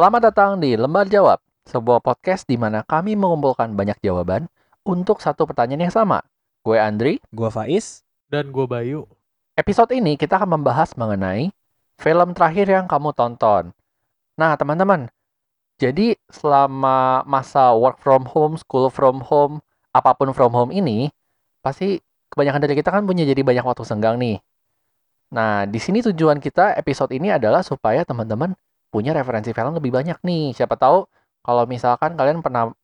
Selamat datang di Lembar Jawab, sebuah podcast di mana kami mengumpulkan banyak jawaban untuk satu pertanyaan yang sama. Gue Andri. Gua Faiz. Dan gue Bayu. Episode ini kita akan membahas mengenai film terakhir yang kamu tonton. Nah, teman-teman, jadi selama masa work from home, school from home, apa pun from home ini, pasti kebanyakan dari kita kan punya jadi banyak waktu senggang nih. Nah, di sini tujuan kita episode ini adalah supaya teman-teman punya referensi film lebih banyak nih. Siapa tahu kalau misalkan kalian pernah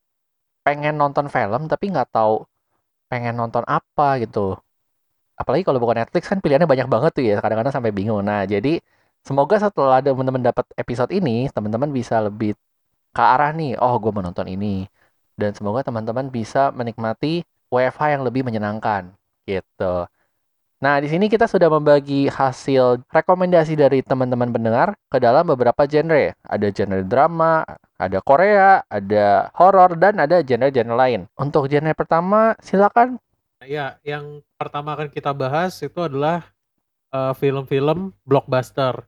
pengen nonton film tapi nggak tahu pengen nonton apa gitu. Apalagi kalau bukan Netflix kan pilihannya banyak banget tuh ya, kadang-kadang sampai bingung. Nah, jadi semoga setelah teman-teman dapat episode ini, teman-teman bisa lebih ke arah nih, oh gue mau nonton ini. Dan semoga teman-teman bisa menikmati WFH yang lebih menyenangkan gitu. Nah, di sini kita sudah membagi hasil rekomendasi dari teman-teman pendengar ke dalam beberapa genre. Ada genre drama, ada Korea, ada horor, dan ada genre-genre lain. Untuk genre pertama, silakan. Ya, yang pertama akan kita bahas itu adalah uh, film-film blockbuster.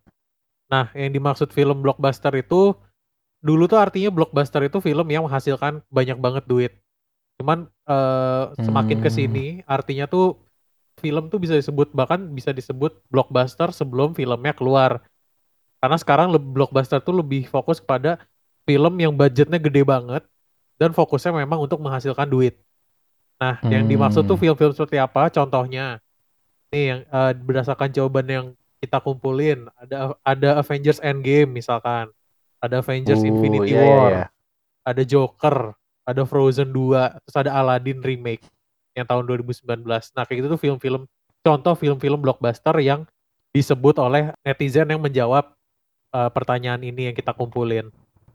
Nah, yang dimaksud film blockbuster itu dulu tuh artinya blockbuster itu film yang menghasilkan banyak banget duit. Cuman uh, semakin ke Hmm. sini artinya tuh film tuh bisa disebut bahkan bisa disebut blockbuster sebelum filmnya keluar. Karena sekarang blockbuster tuh lebih fokus kepada film yang budgetnya gede banget dan fokusnya memang untuk menghasilkan duit. Nah, yang dimaksud tuh Hmm. film-film seperti apa? Contohnya, nih yang eh, berdasarkan jawaban yang kita kumpulin, ada ada Avengers Endgame misalkan, ada Avengers Uh, Infinity iya, iya, War, iya. ada Joker, ada Frozen 2, terus ada Aladdin remake yang tahun 2019. Nah, kayak gitu tuh film-film contoh film-film blockbuster yang disebut oleh netizen yang menjawab eh, pertanyaan ini yang kita kumpulin.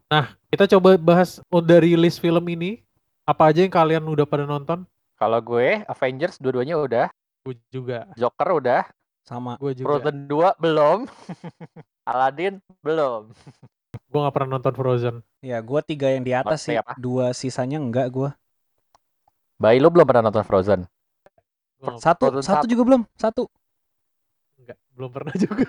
Nah, kita coba bahas dari list film ini apa aja yang kalian udah pada nonton? Kalau gue, Avengers dua-duanya udah, Gue juga, Joker udah, Sama. gue juga. Frozen 2 belum, Aladdin belum. Gue gak pernah nonton Frozen. Ya, gua tiga yang di atas sih. Maksudnya apa? Dua sisanya enggak gua. Bayi lu belum pernah nonton Frozen? Nggak- Satu, Frozen satu satu. juga belum. Satu. enggak, belum pernah juga.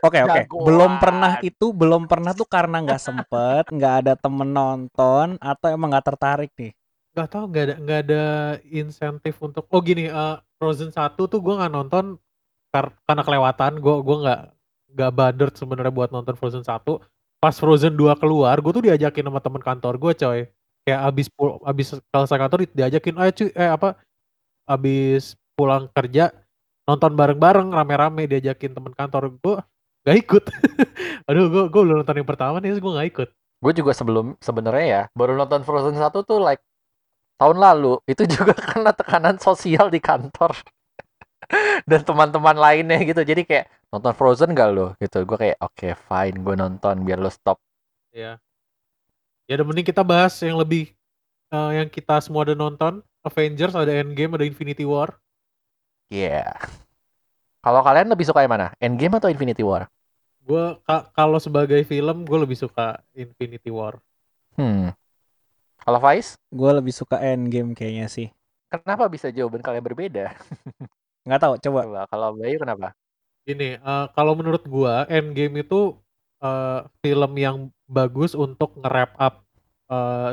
Oke, oke. Jagoan. Belum pernah itu belum pernah tuh karena nggak sempet, nggak ada temen nonton atau emang nggak tertarik nih. Gak tau, gak ada, nggak ada insentif untuk. Oh gini, eh, Frozen 1 tuh gue nggak nonton kar- karena kelewatan. Gue gue nggak nggak bader sebenarnya buat nonton Frozen 1. Pas Frozen 2 keluar, gue tuh diajakin sama temen kantor gue coy. Kayak abis pul abis selesai kantor diajakin, ayo cuy, eh apa, abis pulang kerja nonton bareng-bareng rame-rame diajakin temen kantor gue gak ikut. Aduh, gue gue belum nonton yang pertama nih, gue gak ikut. Gue juga sebelum sebenarnya ya baru nonton Frozen 1 tuh like tahun lalu. Itu juga karena tekanan sosial di kantor dan teman-teman lainnya gitu. Jadi kayak nonton Frozen gak lo gitu. Gue kayak oke fine gue nonton biar lo stop. Ya. Ya udah mending kita bahas yang lebih eh, yang kita semua udah nonton. Avengers, ada Endgame, ada Infinity War. Yeah. Kalau kalian lebih suka yang mana? Endgame atau Infinity War? Gue kalau sebagai film gue lebih suka Infinity War. Hmm. Kalau Faiz, Gua lebih suka Endgame kayaknya sih. kenapa bisa jawaban kalian berbeda? Nggak tahu, coba. Coba kalau Bayu kenapa? Ini eh, kalau menurut gua Endgame itu eh, film yang bagus untuk nge-wrap up eh,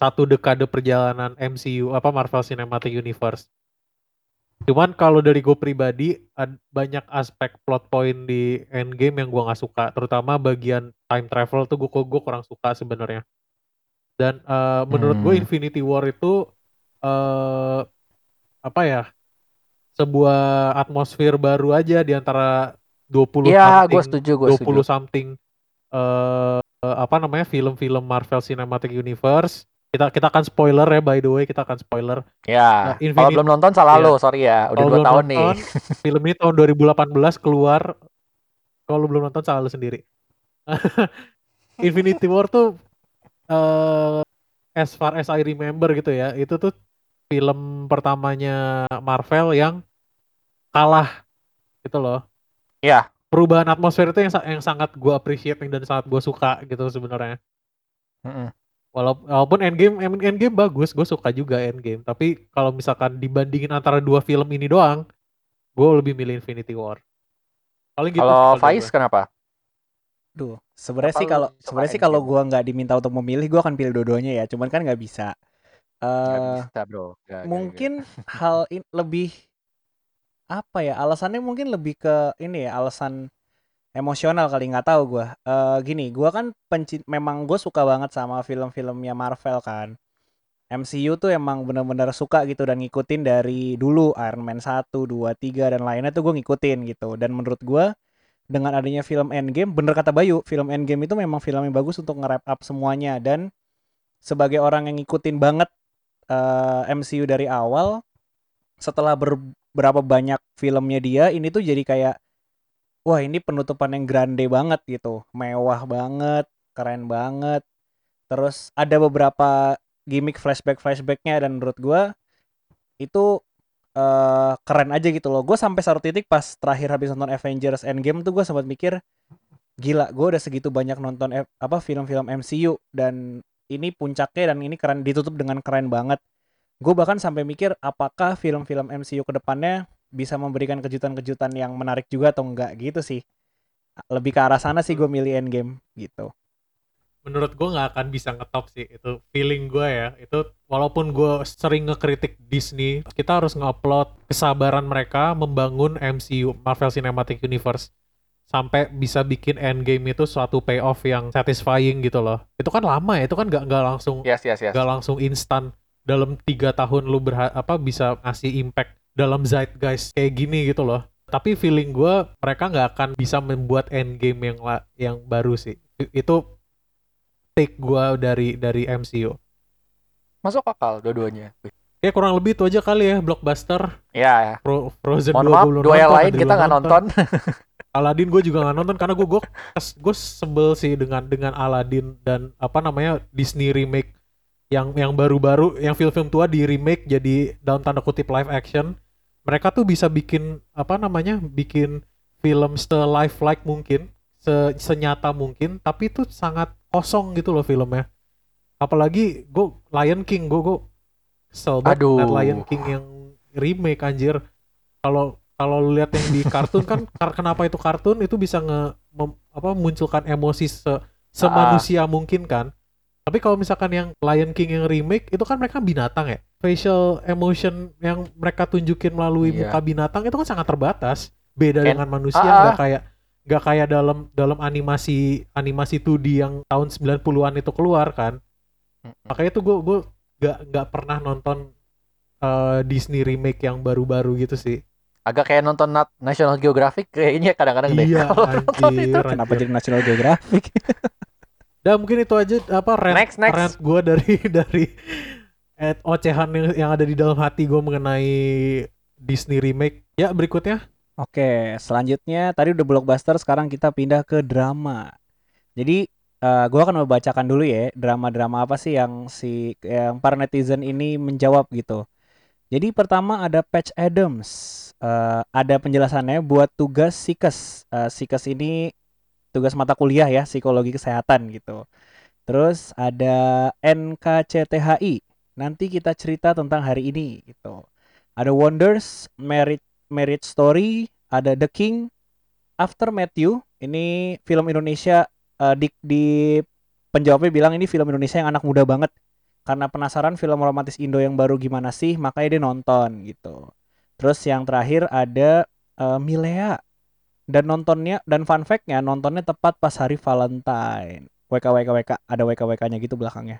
satu dekade perjalanan MCU apa Marvel Cinematic Universe. Cuman kalau dari gue pribadi ad- banyak aspek plot point di Endgame yang gua nggak suka, terutama bagian time travel tuh gue gue kurang suka sebenarnya. Dan eh, menurut gue Hmm. Infinity War itu eh apa ya? sebuah atmosfer baru aja di antara 20 Iya, gue something setuju, gue 20 setuju. something eh eh, apa namanya film-film Marvel Cinematic Universe. Kita kita akan spoiler ya by the way, kita akan spoiler. Ya, Nah, kalau belum nonton salah Iya. lo, sorry ya. Udah Kalau dua belum tahun nonton, nih. film ini tahun 2018 keluar. Kalau belum nonton salah lu sendiri. Infinity War tuh eh as far as I remember gitu ya, itu tuh film pertamanya Marvel yang kalah gitu loh. Iya. Perubahan atmosfer itu yang yang sangat gue appreciate dan sangat gue suka gitu sebenarnya. Walaupun Endgame Endgame bagus, gue suka juga Endgame. Tapi kalau misalkan dibandingin antara dua film ini doang, gue lebih milih Infinity War. Paling gitu Kalau Faiz gue. kenapa? Duh, sebenarnya sih kalau sebenarnya sih kalau gua nggak diminta untuk memilih, gua akan pilih dua-duanya ya. Cuman kan nggak bisa. Nggak eh bisa bro, gak, gak, gak. mungkin hal in, lebih apa ya? Alasannya mungkin lebih ke ini ya, alasan emosional kali nggak tahu gua. Eh gini, gua kan penci memang gue suka banget sama film-filmnya Marvel kan. MCU tuh emang bener-bener suka gitu dan ngikutin dari dulu Iron Man 1, 2, 3 dan lainnya tuh gue ngikutin gitu. Dan menurut gua dengan adanya film Endgame, bener kata Bayu, film Endgame itu memang film yang bagus untuk nge-wrap up semuanya dan sebagai orang yang ngikutin banget uh, MCU dari awal, setelah beberapa banyak filmnya dia, ini tuh jadi kayak wah ini penutupan yang grande banget gitu, mewah banget, keren banget. Terus ada beberapa gimmick flashback flashbacknya dan menurut gue itu uh, keren aja gitu loh. Gue sampai satu titik pas terakhir habis nonton Avengers Endgame tuh gue sempat mikir gila gue udah segitu banyak nonton F, apa film-film MCU dan ini puncaknya dan ini keren ditutup dengan keren banget. Gue bahkan sampai mikir apakah film-film MCU ke depannya bisa memberikan kejutan-kejutan yang menarik juga atau enggak gitu sih. Lebih ke arah sana sih gue milih Endgame gitu. Menurut gue nggak akan bisa ngetop sih itu feeling gue ya. Itu walaupun gue sering ngekritik Disney kita harus ngupload kesabaran mereka membangun MCU Marvel Cinematic Universe sampai bisa bikin Endgame itu suatu payoff yang satisfying gitu loh. Itu kan lama ya itu kan nggak nggak langsung yes, yes, yes. nggak langsung instan dalam tiga tahun lu berha apa bisa ngasih impact dalam zeitgeist kayak gini gitu loh tapi feeling gue mereka nggak akan bisa membuat Endgame yang yang baru sih itu take gue dari dari MCU. Masuk akal dua-duanya. Ya kurang lebih itu aja kali ya blockbuster. Iya ya. Pro, Frozen Mohon maaf, dua yang lain kita nggak nonton. Aladdin gue juga nggak nonton karena gue gue gue sebel sih dengan dengan Aladdin dan apa namanya Disney remake yang yang baru-baru yang film-film tua di remake jadi dalam tanda kutip live action mereka tuh bisa bikin apa namanya bikin film se life-like mungkin se senyata mungkin tapi itu sangat kosong gitu loh filmnya. Apalagi gue Lion King gue gue kesel banget Lion King yang remake anjir. Kalau kalau lihat yang di kartun kan kenapa itu kartun? Itu bisa nge mem, apa munculkan emosi se semanusia ah. mungkin kan tapi kalau misalkan yang Lion King yang remake itu kan mereka binatang ya facial emotion yang mereka tunjukin melalui iya. muka binatang itu kan sangat terbatas beda And, dengan manusia nggak uh, kayak nggak kayak dalam dalam animasi animasi 2D yang tahun 90-an itu keluar kan. Makanya tuh gue gue nggak nggak pernah nonton uh, Disney remake yang baru-baru gitu sih. Agak kayak nonton National Geographic kayaknya kadang-kadang iya, deh. Anjir, itu. Kenapa jadi National Geographic? Dan mungkin itu aja apa rant, next, next. rant gue dari dari eh, ocehan yang, yang ada di dalam hati gue mengenai Disney remake. Ya berikutnya. Oke, selanjutnya tadi udah blockbuster, sekarang kita pindah ke drama. Jadi uh, gua akan membacakan dulu ya drama-drama apa sih yang si yang para netizen ini menjawab gitu. Jadi pertama ada Patch Adams. Uh, ada penjelasannya buat tugas Sikes. Uh, Sikes ini tugas mata kuliah ya psikologi kesehatan gitu. Terus ada NKCTHI. Nanti kita cerita tentang hari ini gitu. Ada Wonders, Merit Marriage Story, ada The King, After Matthew. Ini film Indonesia uh, di, di penjawabnya bilang ini film Indonesia yang anak muda banget karena penasaran film romantis Indo yang baru gimana sih, makanya dia nonton gitu. Terus yang terakhir ada uh, Milea dan nontonnya dan fun fact-nya nontonnya tepat pas hari Valentine. WK WK WK ada WK WK-nya gitu belakangnya.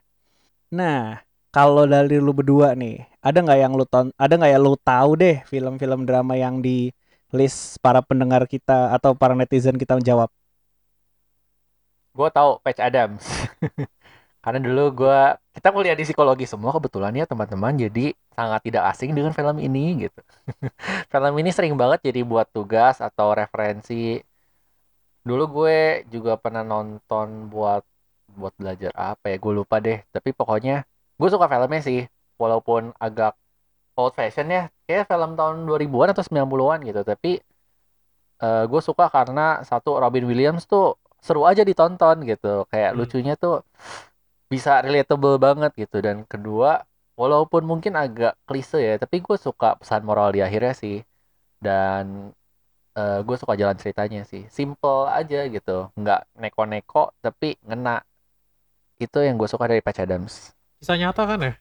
Nah, kalau dari lu berdua nih, ada nggak yang lu ton, ada nggak yang lu tahu deh film-film drama yang di list para pendengar kita atau para netizen kita menjawab? Gue tahu Patch Adams. Karena dulu gue kita kuliah di psikologi semua kebetulan ya teman-teman, jadi sangat tidak asing dengan film ini gitu. film ini sering banget jadi buat tugas atau referensi. Dulu gue juga pernah nonton buat buat belajar apa ya, gue lupa deh. Tapi pokoknya gue suka filmnya sih walaupun agak old fashion ya kayak film tahun 2000-an atau 90-an gitu tapi uh, gue suka karena satu Robin Williams tuh seru aja ditonton gitu kayak hmm. lucunya tuh bisa relatable banget gitu dan kedua walaupun mungkin agak klise ya tapi gue suka pesan moral di akhirnya sih dan eh, gue suka jalan ceritanya sih. Simple aja gitu, nggak neko-neko tapi ngena. Itu yang gue suka dari Patch Adams. Kisah nyata kan ya?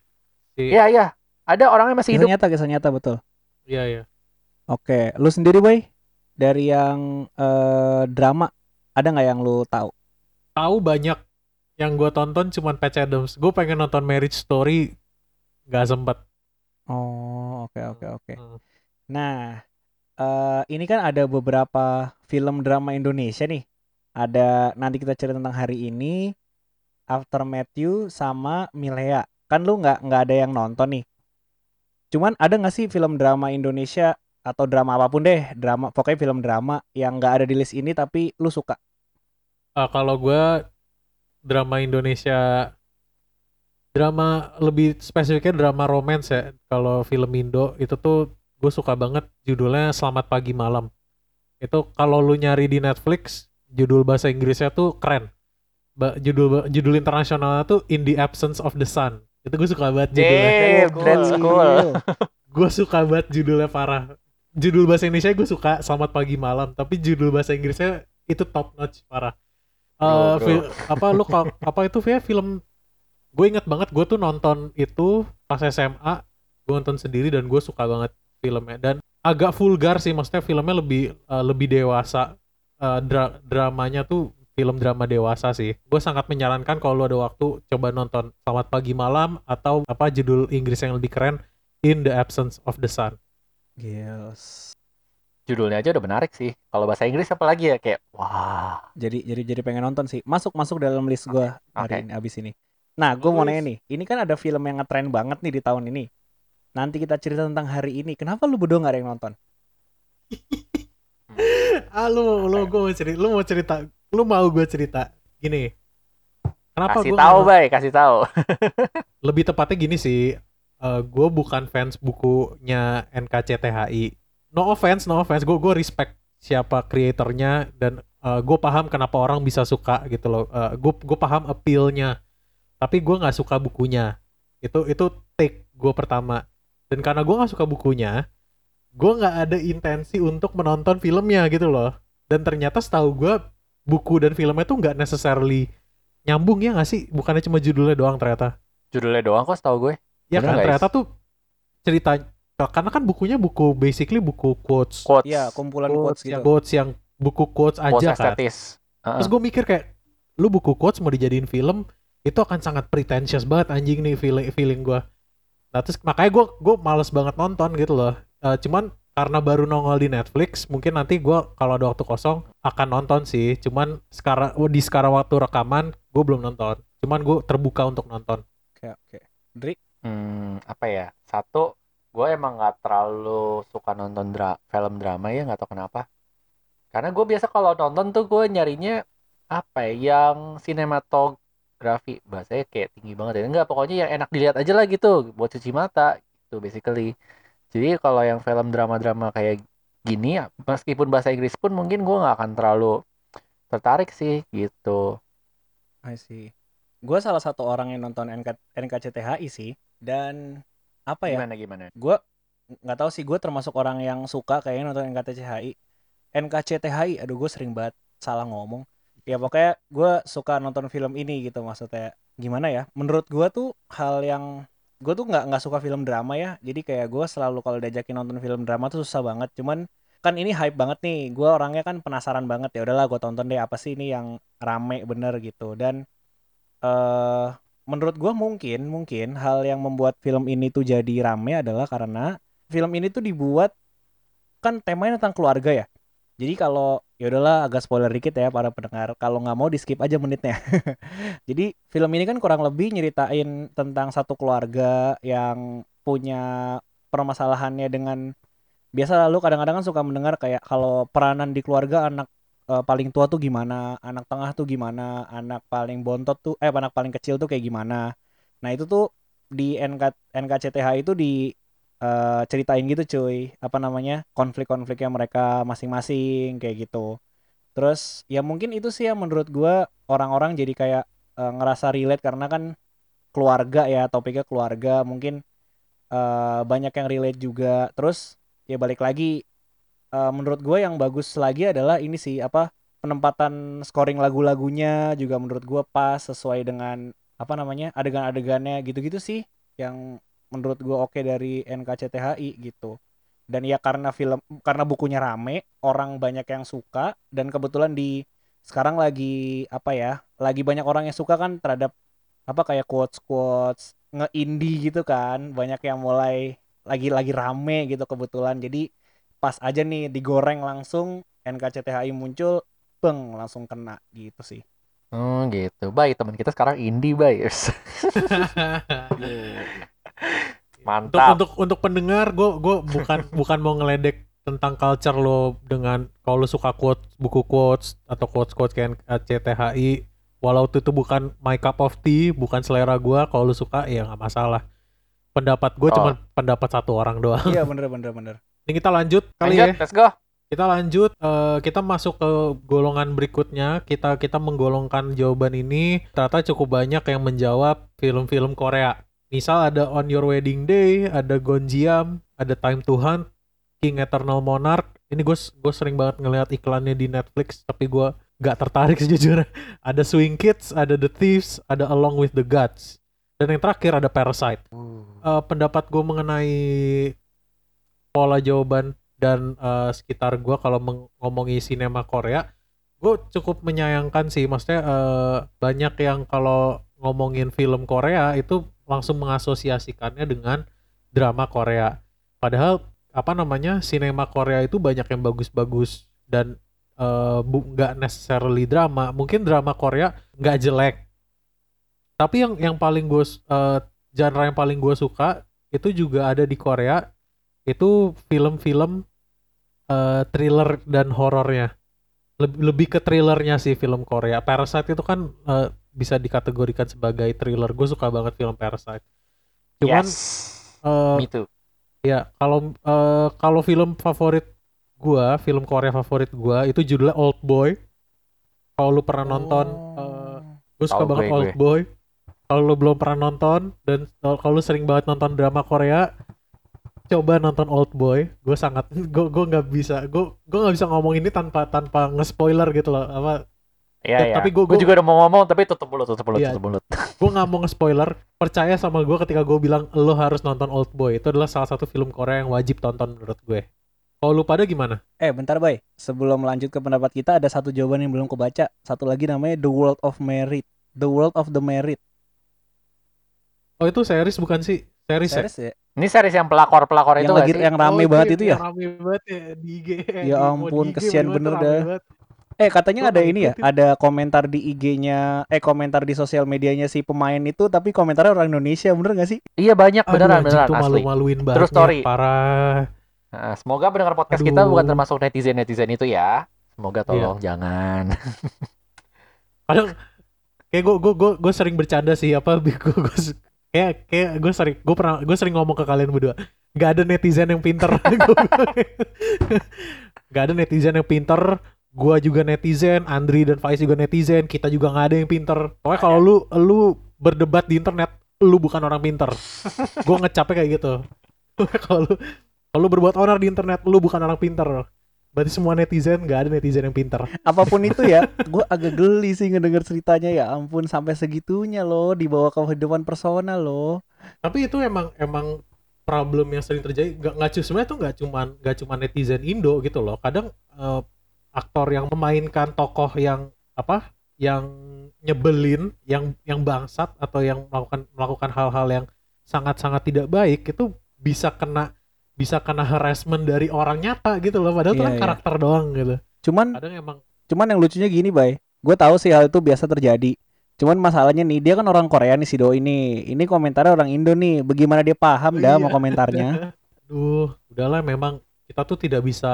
Si, Iya iya, ada orangnya masih Kisah hidup. nyata, kisah nyata betul. iya iya. Oke, lu sendiri boy dari yang eh, drama ada nggak yang lu tahu? Tahu banyak yang gue tonton cuman Patch Adams. Gue pengen nonton Marriage Story, nggak sempet. Oh, oke oke oke. Hmm. Nah, eh ini kan ada beberapa film drama Indonesia nih. Ada nanti kita cerita tentang hari ini, After Matthew sama Milea. Kan lu nggak nggak ada yang nonton nih. Cuman ada nggak sih film drama Indonesia atau drama apa pun deh, drama pokoknya film drama yang nggak ada di list ini tapi lu suka? Ah, kalau gue drama Indonesia drama lebih spesifiknya drama romance ya. Kalau film Indo itu tuh gue suka banget judulnya Selamat Pagi Malam. Itu kalau lu nyari di Netflix judul bahasa Inggrisnya tuh keren. Ba- judul judul internasionalnya tuh In the Absence of the Sun. Itu gue suka banget judulnya. Damn, that's cool. gue suka banget judulnya parah. Judul bahasa Indonesia gue suka Selamat Pagi Malam. Tapi judul bahasa Inggrisnya itu top notch parah Bro, bro. fil- apa lu apa itu ya film gue inget banget gue tuh nonton itu pas SMA gue nonton sendiri dan gue suka banget filmnya. Dan agak vulgar sih maksudnya filmnya lebih eh, lebih dewasa. Eh, dra- dramanya tuh film drama dewasa sih. Gue sangat menyarankan kalau lu ada waktu coba nonton Selamat Pagi Malam atau apa judul Inggris yang lebih keren In the Absence of the Sun. Gils. Judulnya aja udah menarik sih. Kalau bahasa Inggris apalagi ya kayak wah. Jadi jadi jadi pengen nonton sih. Masuk masuk dalam list gua hari oke. ini abis ini. Nah, gue mau nanya nih. Ini kan ada film yang ngetren banget nih di tahun ini. Nanti kita cerita tentang hari ini. Kenapa lu berdua nggak ada yang nonton? ah lu lu gue mau cerita lu mau cerita lu mau gue cerita gini kenapa Kasih gue tahu, Bay, kasih tahu. lebih tepatnya gini sih gue bukan fans bukunya NKCTHI no offense no offense. Gue gue respect siapa kreatornya dan gue paham kenapa orang bisa suka gitu loh. Gue gue paham appealnya. Tapi gue nggak suka bukunya. Itu itu take gue pertama. Dan karena gue nggak suka bukunya gue nggak ada intensi untuk menonton filmnya gitu loh. Dan ternyata setahu gue buku dan filmnya tuh nggak necessarily nyambung ya nggak sih? Bukannya cuma judulnya doang ternyata? Judulnya doang kok setahu gue. Ya Bener kan? ternyata tuh cerita karena kan bukunya buku basically buku quotes. Quotes. Iya, kumpulan Quotes quotes gitu. Quotes yang buku quotes Quotes aja kan. estetis. Terus gue mikir kayak lu buku quotes mau dijadiin film itu akan sangat pretentious banget anjing nih feeling feeling gue. Nah terus makanya gue gue males banget nonton gitu loh. Eh, cuman karena baru nongol di Netflix mungkin nanti gue kalau ada waktu kosong akan nonton sih. Cuman sekarang di sekarang waktu rekaman gue belum nonton. Cuman gue terbuka untuk nonton. Oke, oke. Dri, Hmm, apa ya? Satu, gue emang nggak terlalu suka nonton dra film drama ya, nggak tahu kenapa. Karena gue biasa kalau nonton tuh gue nyarinya apa ya, yang sinematografi bahasanya kayak tinggi banget ya. Enggak, pokoknya yang enak dilihat aja lah gitu, buat cuci mata gitu basically. Jadi kalau yang film drama-drama kayak gini, ya, meskipun bahasa Inggris pun mungkin gue nggak akan terlalu tertarik sih gitu. I see. Gue salah satu orang yang nonton NK, NKCTHI sih. Dan apa ya? Gimana gimana? Gue nggak tahu sih. Gue termasuk orang yang suka kayaknya nonton NKCTHI. NKCTHI, aduh gue sering banget salah ngomong. Ya pokoknya gue suka nonton film ini gitu maksudnya. Gimana ya? Menurut gue tuh hal yang gue tuh nggak nggak suka film drama ya. Jadi kayak gue selalu kalau diajakin nonton film drama tuh susah banget. Cuman kan ini hype banget nih. Gue orangnya kan penasaran banget ya. Udahlah gue tonton deh apa sih ini yang rame bener gitu. Dan eh menurut gue mungkin mungkin hal yang membuat film ini tuh jadi rame adalah karena film ini tuh dibuat kan temanya tentang keluarga ya. Jadi kalau ya udahlah agak spoiler dikit ya para pendengar. Kalau nggak mau di skip aja menitnya. Jadi film ini kan kurang lebih nyeritain tentang satu keluarga yang punya permasalahannya dengan biasa lalu kadang-kadang kan suka mendengar kayak kalau peranan di keluarga anak eh, paling tua tuh gimana, anak tengah tuh gimana, anak paling bontot tuh eh anak paling kecil tuh kayak gimana. Nah, itu tuh di NK NKCTH itu di eh, ceritain gitu cuy, apa namanya? konflik-konfliknya mereka masing-masing kayak gitu. Terus ya mungkin itu sih yang menurut gua orang-orang jadi kayak eh, ngerasa relate karena kan keluarga ya, topiknya keluarga, mungkin eh, banyak yang relate juga. Terus ya balik lagi eh, menurut gue yang bagus lagi adalah ini sih apa penempatan scoring lagu-lagunya juga menurut gue pas sesuai dengan apa namanya adegan-adegannya gitu-gitu sih yang menurut gue oke dari NKCTHI gitu. Dan ya karena film karena bukunya rame orang banyak yang suka dan kebetulan di sekarang lagi apa ya lagi banyak orang yang suka kan terhadap apa kayak quotes quotes nge-indie gitu kan. Banyak yang mulai lagi lagi rame gitu kebetulan. Jadi pas aja nih digoreng langsung NKCTHI muncul beng langsung kena gitu sih Oh gitu. Baik, teman kita sekarang indie, Bay. Untuk Mantap. untuk untuk pendengar gue gue bukan bukan mau ngeledek tentang culture lo dengan kalau lo suka quotes buku quotes atau quotes quotes kayak CTHI walau itu tuh bukan my cup of tea bukan selera gue kalau lo suka ya nggak masalah pendapat gue Oh. cuma pendapat satu orang doang iya bener bener bener ini kita lanjut. Kali Lanjut, ya. let's go. kita lanjut eh, kita masuk ke golongan berikutnya. Kita kita menggolongkan jawaban ini. Ternyata cukup banyak yang menjawab film-film Korea. Misal ada On Your Wedding Day ada Gonjiam ada Time to Hunt King Eternal Monarch. Ini gue gue sering banget ngeliat iklannya di Netflix tapi gue gak tertarik sejujurnya. Ada Swing Kids ada The Thieves ada Along with the Gods. Dan yang terakhir ada Parasite. Eh, pendapat gue mengenai pola jawaban dan eh, sekitar gue kalau ngomongin sinema Korea, gue cukup menyayangkan sih, maksudnya eh, banyak yang kalau ngomongin film Korea itu langsung mengasosiasikannya dengan drama Korea. Padahal apa namanya sinema Korea itu banyak yang bagus-bagus dan eh, nggak necessarily drama. Mungkin drama Korea nggak jelek, tapi yang yang paling gue genre yang paling gue suka itu juga ada di Korea itu film-film eh, thriller dan horornya. Lebih lebih ke thrillernya sih film Korea. Parasite itu kan eh, bisa dikategorikan sebagai thriller. Gue suka banget film Parasite. Cuman yes. eh, Me too. ya kalau eh, kalau film favorit gua film Korea favorit gua itu judulnya Old Boy. Kalau lu pernah nonton eh, gue suka banget gue, Old gue. Boy. Kalau lu belum pernah nonton dan kalau lu sering banget nonton drama Korea coba nonton Old Boy gue sangat gue gue nggak bisa gue gue nggak bisa ngomong ini tanpa tanpa nge-spoiler gitu loh apa Iya, Ya, iya. tapi gua- Gua gua- juga udah mau ngomong tapi tutup mulut, tutup mulut, Iya. tutup mulut. gue nggak mau nge-spoiler percaya sama gue ketika gue bilang lo harus nonton Old Boy itu adalah salah satu film Korea yang wajib tonton menurut gue kalau lu pada gimana Eh bentar bay, sebelum lanjut ke pendapat kita ada satu jawaban yang belum kebaca. Satu lagi namanya The World of Merit. The World of the Merit. Oh itu series bukan sih series, ya? Series ya? Ini series yang pelakor-pelakor itu lagi sih? yang rame Oh, banget yang- itu ya? yang rame banget ya di IG Ya ampun, IG, kesian bener dah. banget. Eh katanya Gua ada ini ya, ada komentar di IG-nya, eh komentar di sosial medianya si pemain itu, tapi komentarnya orang Indonesia, bener gak sih? Iya banyak Aduh, beneran anjing beneran tuh asli. malu-maluin banget True story. parah Nah, semoga pendengar podcast kita Aduh. bukan termasuk netizen-netizen itu ya. Semoga Iya. tolong jangan. kadang kayak gue gue gue sering bercanda sih apa gue kayak kayak gue sering gue pernah gue sering ngomong ke kalian berdua nggak ada netizen yang pinter. Nggak ada netizen yang pinter gue juga netizen Andri dan Faiz juga netizen kita juga nggak ada yang pinter. Pokoknya kalau lu lu berdebat di internet lu bukan orang pinter. Gue ngecapnya kayak gitu. Kalau lu kalau lu berbuat onar di internet lu bukan orang pinter berarti semua netizen nggak ada netizen yang pinter. Apa pun itu ya, gue agak geli sih ngedenger ceritanya. Ya ampun sampai segitunya loh dibawa ke kehidupan personal loh. tapi itu emang emang problem yang sering terjadi. Nggak nggak cu- sebenarnya tuh nggak cuman nggak cuma netizen Indo gitu loh. Kadang eh, aktor yang memainkan tokoh yang apa yang nyebelin yang yang bangsat atau yang melakukan melakukan hal-hal yang sangat-sangat tidak baik itu bisa kena bisa kena harassment dari orang nyata gitu loh padahal itu Iya, kan iya. karakter doang gitu Cuman kadang emang cuman yang lucunya gini, Bay. Gue tahu sih hal itu biasa terjadi. Cuman masalahnya nih, dia kan orang Korea nih si Do ini. Ini komentarnya orang Indo nih. Bagaimana dia paham dah sama Iya. komentarnya? Duh, udahlah memang kita tuh tidak bisa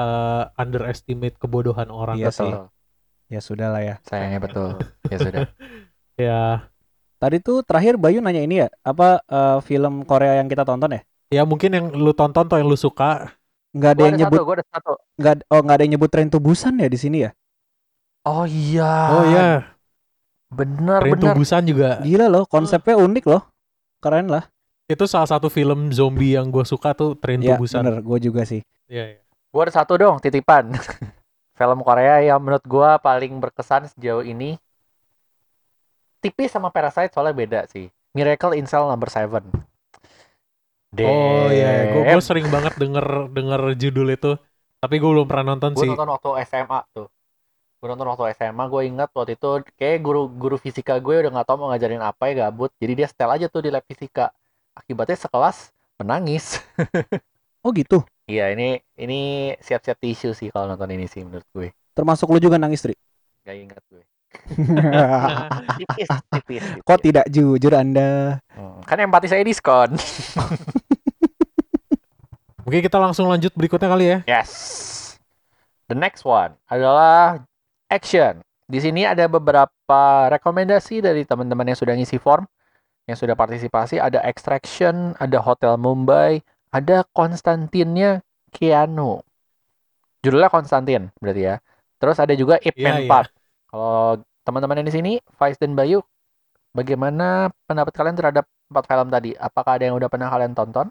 underestimate kebodohan orang Iya sih. Ya sudah lah ya. Sayangnya betul. Ya sudah. Ya, Tadi tuh terakhir Bayu nanya ini ya, apa eh, film Korea yang kita tonton ya? Ya mungkin yang lu tonton atau yang lu suka Nggak ada Gua yang ada nyebut satu, gua ada satu. nggak oh nggak ada yang nyebut Train to Busan ya di sini ya? Oh iya. oh ya Bener Train to bener. Busan juga Gila loh, konsepnya unik loh. Keren lah. itu salah satu film zombie yang gue suka tuh Train to Ya Busan bener, gue juga sih. Iya, iya. Gue ada satu dong titipan. Film Korea yang menurut gue paling berkesan sejauh ini. Tipis sama Parasite soalnya beda sih. Miracle in Cell Number 7. Oh iya, gue gue sering banget denger denger judul itu, tapi gue belum pernah nonton Gue sih. nonton waktu SMA tuh. Gue nonton waktu SMA, gue ingat waktu itu kayak guru guru fisika gue udah nggak tahu mau ngajarin apa ya gabut. Jadi dia setel aja tuh di lab fisika. Akibatnya sekelas menangis. Oh gitu. Iya ini ini siap-siap tisu sih kalau nonton ini sih menurut gue. Termasuk lu juga nangis, Tri. Gak ingat gue. Tipis, tipis. tipis. Kok tidak jujur Anda? Hmm, Kan empati saya diskon. Oke, kita langsung lanjut berikutnya kali ya. Yes. The next one adalah action. Di sini ada beberapa rekomendasi dari teman-teman yang sudah ngisi form, yang sudah partisipasi. Ada Extraction, ada Hotel Mumbai, ada Konstantinnya Keanu. Judulnya Konstantin berarti ya. Terus ada juga Ip Iya, Man iya. Park. Kalau teman-teman yang di sini, Faiz dan Bayu, bagaimana pendapat kalian terhadap empat film tadi? Apakah ada yang udah pernah kalian tonton?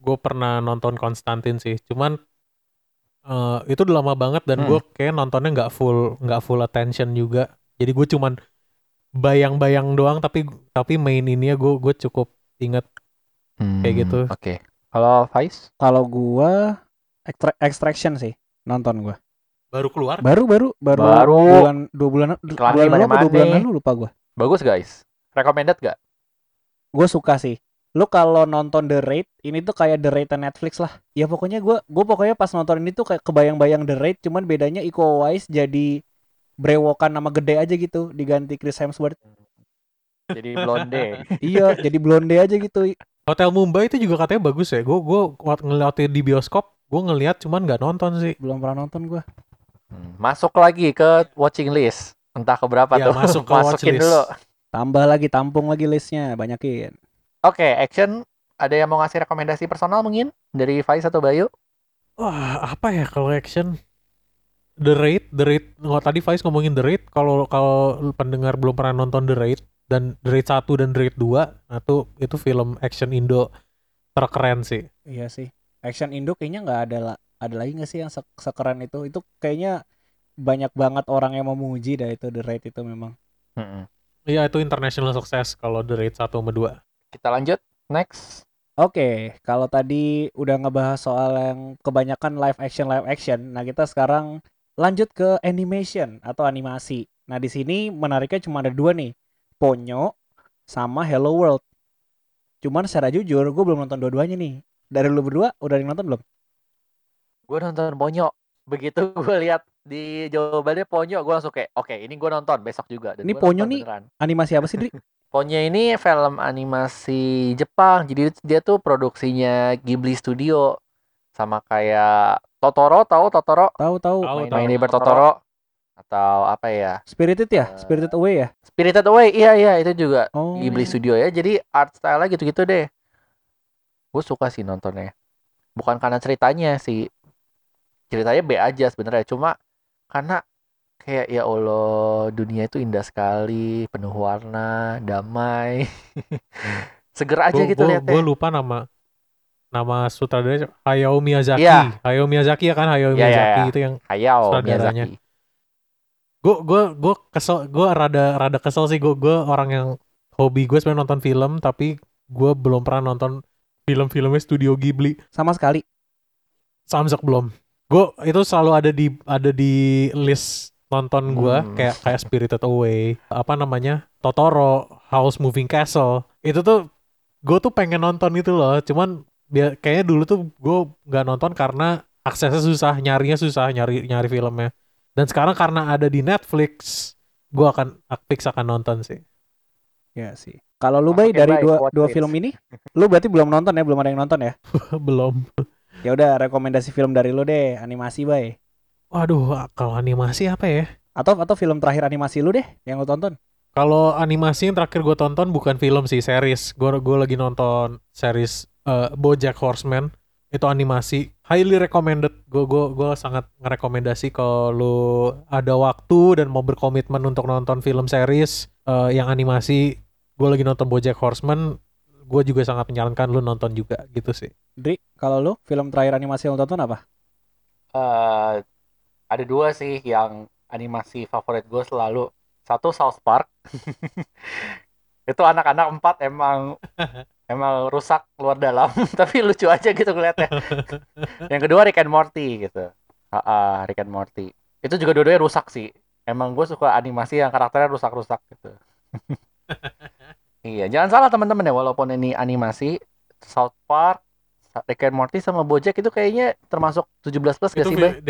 Gue pernah nonton Konstantin sih, cuman eh, itu udah lama banget dan Hmm. gue kayak nontonnya nggak full nggak full attention juga. Jadi gue cuman bayang-bayang doang, tapi tapi main ini ya gue gue cukup inget Kayak gitu. Hmm, Oke. Kalau Faiz? Kalau gua Extra- Extraction sih nonton gua. baru keluar. Baru baru baru, Baru. bulan dua bulan Iklan bulan lalu dua bulan lalu lupa gua. Bagus guys. Recommended gak? Gue suka sih. Lu kalau nonton The Raid, ini tuh kayak The Raid Netflix lah. Ya pokoknya gua gua pokoknya pas nonton ini tuh kayak kebayang-bayang The Raid, cuman bedanya Iko Uwais jadi brewokan nama gede aja gitu, diganti Chris Hemsworth. Jadi blonde. iya, jadi blonde aja gitu. Hotel Mumbai itu juga katanya bagus ya. Gue gue ngeliatnya di bioskop, gue ngeliat cuman nggak nonton sih. Belum pernah nonton gua. Hmm, Masuk lagi ke watching list. Entah ke berapa Ya, tuh. masuk ke Masukin dulu. Tambah lagi, tampung lagi listnya, banyakin. Oke, action. Ada yang mau ngasih rekomendasi personal mungkin? Dari Faiz atau Bayu? Wah, apa ya kalau action? The Raid, The Raid. Nggak tadi Faiz ngomongin The Raid. Kalau kalau pendengar belum pernah nonton The Raid dan The Raid 1 dan The Raid 2, nah itu itu film action Indo terkeren sih. Iya sih. Action Indo kayaknya nggak ada la- ada lagi nggak sih yang se- sekeren itu? Itu kayaknya banyak banget orang yang memuji dah itu The Raid itu memang. Iya, itu international success kalau The Raid 1 sama 2. Kita lanjut. Next. Oke, kalau tadi udah ngebahas soal yang kebanyakan live action live action, nah kita sekarang lanjut ke animation atau animasi. Nah di sini menariknya cuma ada dua nih, Ponyo sama Hello World. Cuman secara jujur gue belum nonton dua-duanya nih. Dari lu berdua udah yang nonton belum? Gue nonton Ponyo. Begitu gue lihat di jawabannya Ponyo, gue langsung kayak, oke ini gue nonton besok juga. Dan Ini Ponyo nih- beneran. Animasi apa sih, Dri? Ponyo ini film animasi Jepang. Jadi dia tuh produksinya Ghibli Studio. Sama kayak Totoro, tahu Totoro? Tahu tahu. My Neighbor Totoro. Atau apa ya? Spirited ya? Eh, Spirited Away ya? Spirited Away, iya iya itu juga Oh. Ghibli Studio ya. Jadi art style gitu-gitu deh. Gue suka sih nontonnya. Bukan karena ceritanya sih. Ceritanya B aja sebenarnya. Cuma karena kayak ya Allah dunia itu indah sekali, penuh warna, damai. Seger aja Gue gitu liatnya. gue lupa nama nama sutradara Hayao Miyazaki. Iya. Hayao Miyazaki ya kan Hayao Iya, iya, Miyazaki iya. itu yang Hayao sutradaranya. Miyazaki. gue gue gue kesel gue rada rada kesel sih gue gue orang yang hobi gue sebenarnya nonton film tapi gue belum pernah nonton film-filmnya studio Ghibli Sama sekali. Samsak belum gue itu selalu ada di ada di list nonton gue Hmm. kayak kayak Spirited Away apa namanya Totoro House Moving Castle itu tuh gue tuh pengen nonton itu loh cuman dia kayaknya dulu tuh gue nggak nonton karena aksesnya susah nyarinya susah nyari nyari filmnya dan sekarang karena ada di Netflix gue akan fix akan nonton sih Ya sih. Kalau lu Bay dari dua dua film ini, lu berarti belum nonton ya? Belum ada yang nonton ya? belum Ya udah rekomendasi film dari lu deh, animasi Bay. Waduh kalau animasi apa ya Atau atau film terakhir animasi lu deh yang lu tonton. Kalau animasi yang terakhir gue tonton bukan film sih, series. Gue gue lagi nonton series eh, BoJack Horseman. Itu animasi, highly recommended. Gue gue gue sangat ngerekomendasi kalau lu ada waktu dan mau berkomitmen untuk nonton film series eh, yang animasi. Gue lagi nonton BoJack Horseman. gue juga sangat menyarankan lu nonton juga gitu sih. Dri, kalau lu film terakhir animasi yang lu tonton apa? Eh, ada dua sih yang animasi favorit gue selalu. Satu South Park. Itu anak-anak empat emang emang rusak luar dalam, tapi lucu aja gitu ngeliatnya. Yang kedua Rick and Morty gitu. Ah, Rick and Morty. Itu juga dua-duanya rusak sih. Emang gue suka animasi yang karakternya rusak-rusak gitu. Iya, jangan salah teman-teman ya, walaupun ini animasi, South Park, Rick and Morty sama BoJack itu kayaknya termasuk 17 plus gak Itu sih, Bay? fi-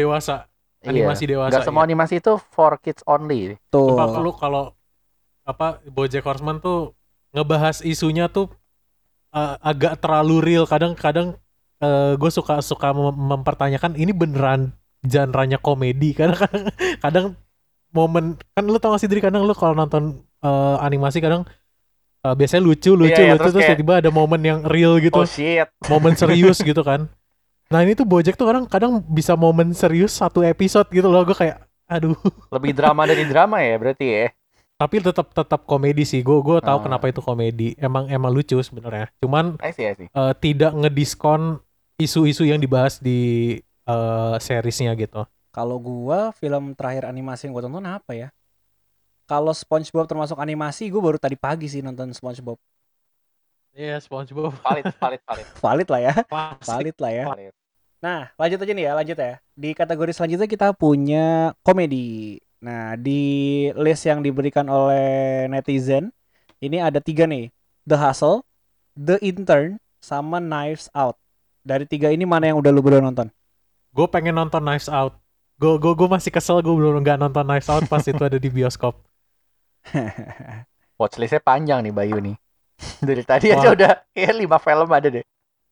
Iya. animasi dewasa. Nggak semua iya. animasi itu for kids only. Tuh. Coba lu kalau apa BoJack Horseman tuh ngebahas isunya tuh uh, agak terlalu real. Kadang-kadang gue suka suka mem- mempertanyakan ini beneran genre-nya komedi. Kadang kadang, kadang momen kan lu tau gak sih Dri kadang lu kalau nonton uh, animasi kadang uh, biasanya lucu lucu Iya, iya, lucu terus terus kayak- tiba-tiba ada momen yang real gitu Oh shit. momen serius gitu kan nah ini tuh Bojack tuh kadang kadang bisa momen serius satu episode gitu loh gue kayak aduh Lebih drama dari drama ya berarti ya. tapi tetap tetap komedi sih gue gue tahu Ah. kenapa itu komedi emang emang lucu sebenarnya cuman I see, I see. eh, tidak ngediskon isu-isu yang dibahas di eh, seriesnya gitu Kalau gua film terakhir animasi yang gua tonton apa ya? Kalau SpongeBob termasuk animasi, gua baru tadi pagi sih nonton SpongeBob. Iya SpongeBob Valid, valid, valid. Valid lah ya, valid lah ya. valid. Nah, lanjut aja nih ya, lanjut ya. Di kategori selanjutnya kita punya komedi. Nah, di list yang diberikan oleh netizen, ini ada tiga nih. The Hustle, The Intern, sama Knives Out. Dari tiga ini mana yang udah lu berdua nonton? gue pengen nonton Knives Out gue gue gue masih kesel gue belum nggak nonton Knives Out pas itu ada di bioskop Watchlistnya panjang nih Bayu nih. Dari tadi aja Wah. udah kayak lima film ada deh.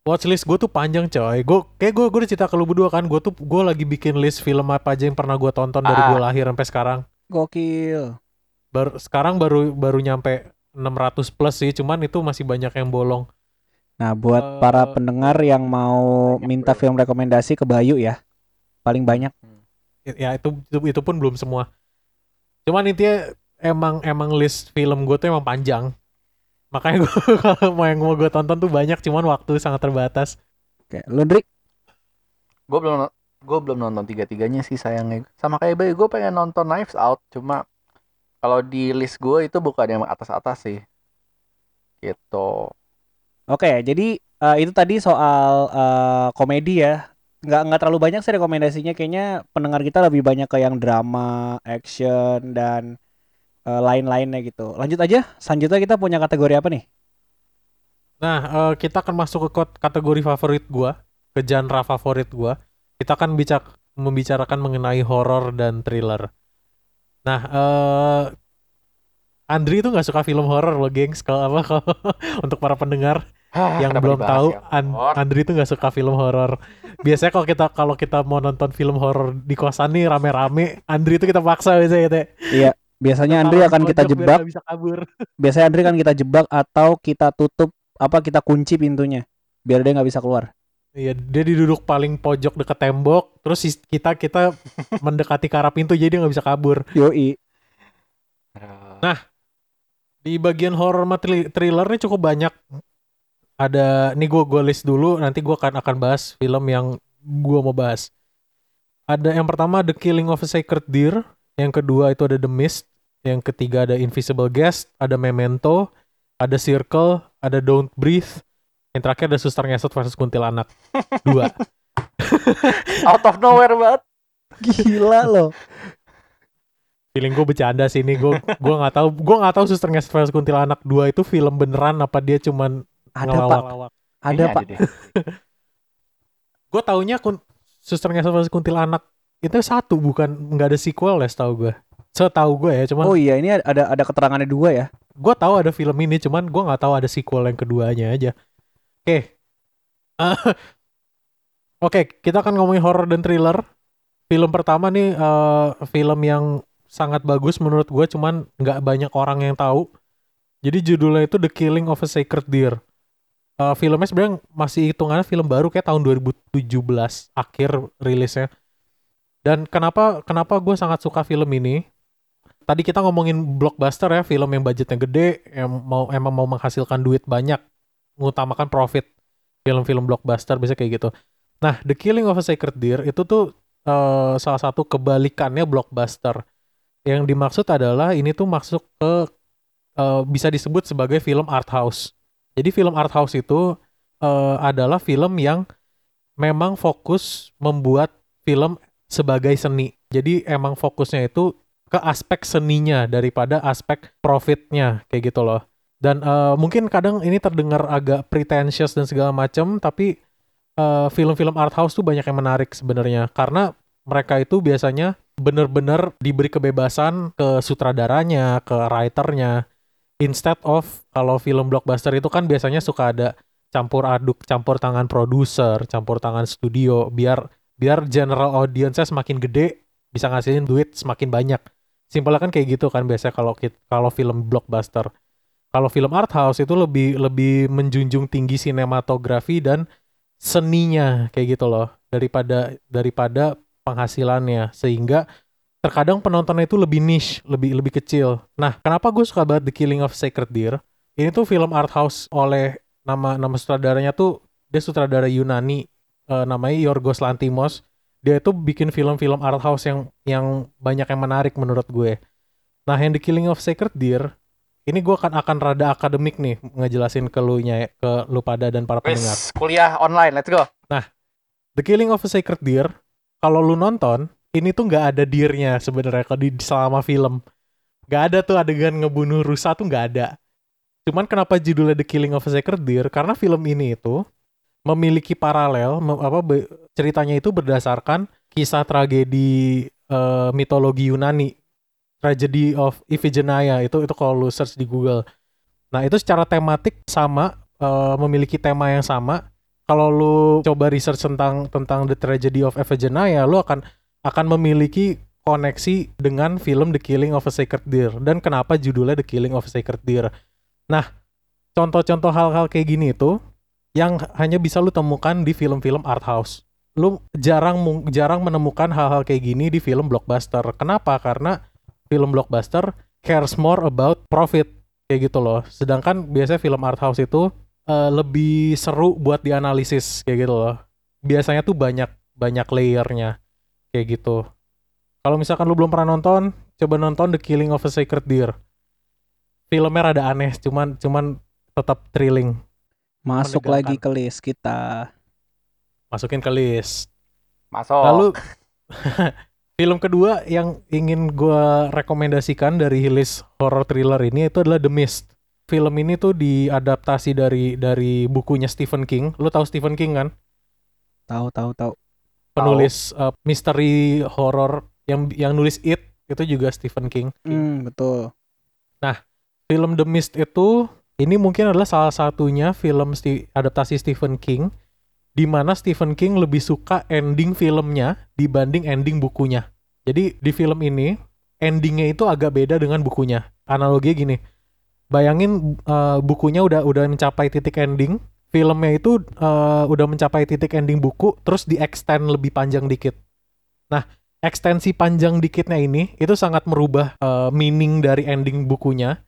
Watchlist gue tuh panjang coy gue kayak gue gue udah cerita ke lu berdua kan gue tuh gue lagi bikin list film apa aja yang pernah gue tonton dari Ah. gue lahir sampai sekarang Gokil. baru sekarang baru baru nyampe 600 plus sih cuman itu masih banyak yang bolong Nah, buat Eh, para pendengar yang mau minta film rekomendasi ke Bayu ya. Paling banyak. ya itu itu, itu pun belum semua cuman intinya emang emang list film gue tuh emang panjang makanya gue kalau mau yang mau gue tonton tuh banyak cuman waktu sangat terbatas Oke, lu Drik? Gue belum gue belum nonton tiga-tiganya sih sayangnya. Sama kayak Bayu, gue pengen nonton Knives Out, cuma kalau di list gue itu bukan yang atas-atas sih. Gitu. Oke, jadi eh, itu tadi soal eh, komedi ya. Nggak nggak terlalu banyak sih rekomendasinya. Kayaknya pendengar kita lebih banyak ke yang drama, action dan eh, lain-lainnya gitu. Lanjut aja. Selanjutnya kita punya kategori apa nih? Nah, eh, kita akan masuk ke kategori favorit gua, ke genre favorit gua. Kita akan bicara membicarakan mengenai horor dan thriller. Nah, eh Andri itu nggak suka film horor loh, gengs. Kalau apa kalau untuk para pendengar Hah, yang belum tahu, ya? An-. Andri itu nggak suka film horor. Biasanya kalau kita kalau kita mau nonton film horor di kosan nih rame-rame, Andri itu kita paksa biasanya gitu. ya. Biasanya Andri akan kita jebak. bisa kabur. Biasanya Andri kan kita jebak atau kita tutup apa kita kunci pintunya biar dia nggak bisa keluar. Iya, dia diduduk paling pojok deket tembok, terus kita kita mendekati ke arah pintu jadi dia nggak bisa kabur. Yoi. Aduh. Di bagian horror thriller nih cukup banyak. Ada, nih gue gue list dulu, nanti gue akan akan bahas film yang gue mau bahas. Ada yang pertama The Killing of a Sacred Deer, yang kedua itu ada The Mist, yang ketiga ada Invisible Guest, ada Memento, ada Circle, ada Don't Breathe, yang terakhir ada Suster Ngesot versus Kuntilanak. Dua. Out of nowhere banget. Gila loh. Feeling gue bercanda sih ini gue gue nggak tahu gue nggak tahu Suster Ngesot versus Kuntilanak dua itu film beneran apa dia cuman Ada Pak. ngelawak-lawak. Ada Kayaknya Pak. Gue taunya kun Suster Ngesot versus Kuntilanak itu satu bukan nggak ada sequel ya setahu gue. Setahu gue ya cuman Oh iya ini ada ada keterangannya dua ya. gue tahu ada film ini cuman gue nggak tahu ada sequel yang keduanya aja. Oke. Eh, Oke, kita akan ngomongin horror dan thriller. Film pertama nih eh, film yang sangat bagus menurut gue cuman nggak banyak orang yang tahu. Jadi judulnya itu The Killing of a Sacred Deer. Eh, filmnya sebenarnya masih hitungannya film baru kayak tahun 2017 akhir rilisnya. Dan kenapa kenapa gue sangat suka film ini? Tadi kita ngomongin blockbuster ya, film yang budgetnya gede, yang mau emang mau menghasilkan duit banyak mengutamakan profit film-film blockbuster bisa kayak gitu. Nah, The Killing of a Sacred Deer itu tuh eh, salah satu kebalikannya blockbuster. Yang dimaksud adalah ini tuh masuk ke eh, bisa disebut sebagai film art house. Jadi film art house itu eh, adalah film yang memang fokus membuat film sebagai seni. Jadi emang fokusnya itu ke aspek seninya daripada aspek profitnya kayak gitu loh. Dan eh, mungkin kadang ini terdengar agak pretentious dan segala macam, tapi eh, film-film art house tuh banyak yang menarik sebenarnya karena mereka itu biasanya bener-bener diberi kebebasan ke sutradaranya, ke writernya. Instead of kalau film blockbuster itu kan biasanya suka ada campur aduk, campur tangan produser, campur tangan studio, biar biar general audience-nya semakin gede, bisa ngasihin duit semakin banyak. Simpelnya kan kayak gitu kan biasanya kalau kalau film blockbuster. Kalau film art house itu lebih lebih menjunjung tinggi sinematografi dan seninya kayak gitu loh daripada daripada penghasilannya sehingga terkadang penontonnya itu lebih niche, lebih lebih kecil. Nah, kenapa gue suka banget The Killing of Sacred Deer? Ini tuh film art house oleh nama nama sutradaranya tuh dia sutradara Yunani eh, namanya Yorgos Lantimos. Dia itu bikin film-film art house yang yang banyak yang menarik menurut gue. Nah, yang The Killing of Sacred Deer ini gue akan akan rada akademik nih ngejelasin ke lu nya ke lu pada dan para pendengar. Kuliah online, let's go. The Killing of a Sacred Deer, kalau lu nonton, ini tuh nggak ada deernya sebenarnya kalau di selama film. Nggak ada tuh adegan ngebunuh rusa tuh nggak ada. Cuman kenapa judulnya The Killing of a Sacred Deer? Karena film ini itu memiliki paralel, apa ceritanya itu berdasarkan kisah tragedi eh, mitologi Yunani, Tragedy of Iphigenia itu itu kalau lu search di Google. Nah itu secara tematik sama, eh, memiliki tema yang sama, kalau lu coba research tentang tentang The Tragedy of Iphigenia, lu akan akan memiliki koneksi dengan film The Killing of a Sacred Deer dan kenapa judulnya The Killing of a Sacred Deer. Nah, contoh-contoh hal-hal kayak gini itu yang hanya bisa lu temukan di film-film art house. Lu jarang jarang menemukan hal-hal kayak gini di film blockbuster. Kenapa? Karena film blockbuster cares more about profit kayak gitu loh. Sedangkan biasanya film art house itu eh, lebih seru buat dianalisis kayak gitu loh. Biasanya tuh banyak banyak layernya kayak gitu. Kalau misalkan lu belum pernah nonton, coba nonton The Killing of a Sacred Deer. Filmnya rada aneh, cuman cuman tetap thrilling. Masuk lagi ke list kita. Masukin ke list. Masuk. Lalu film kedua yang ingin gua rekomendasikan dari list horror thriller ini itu adalah The Mist. Film ini tuh diadaptasi dari dari bukunya Stephen King. Lu tahu Stephen King kan? Tahu tahu tahu. Penulis uh, misteri horror yang yang nulis It itu juga Stephen King. Hmm, betul. Film The Mist itu ini mungkin adalah salah satunya film sti- adaptasi Stephen King di mana Stephen King lebih suka ending filmnya dibanding ending bukunya. Jadi di film ini endingnya itu agak beda dengan bukunya. Analoginya gini, bayangin uh, bukunya udah udah mencapai titik ending, filmnya itu uh, udah mencapai titik ending buku, terus di extend lebih panjang dikit. Nah, ekstensi panjang dikitnya ini itu sangat merubah uh, meaning dari ending bukunya.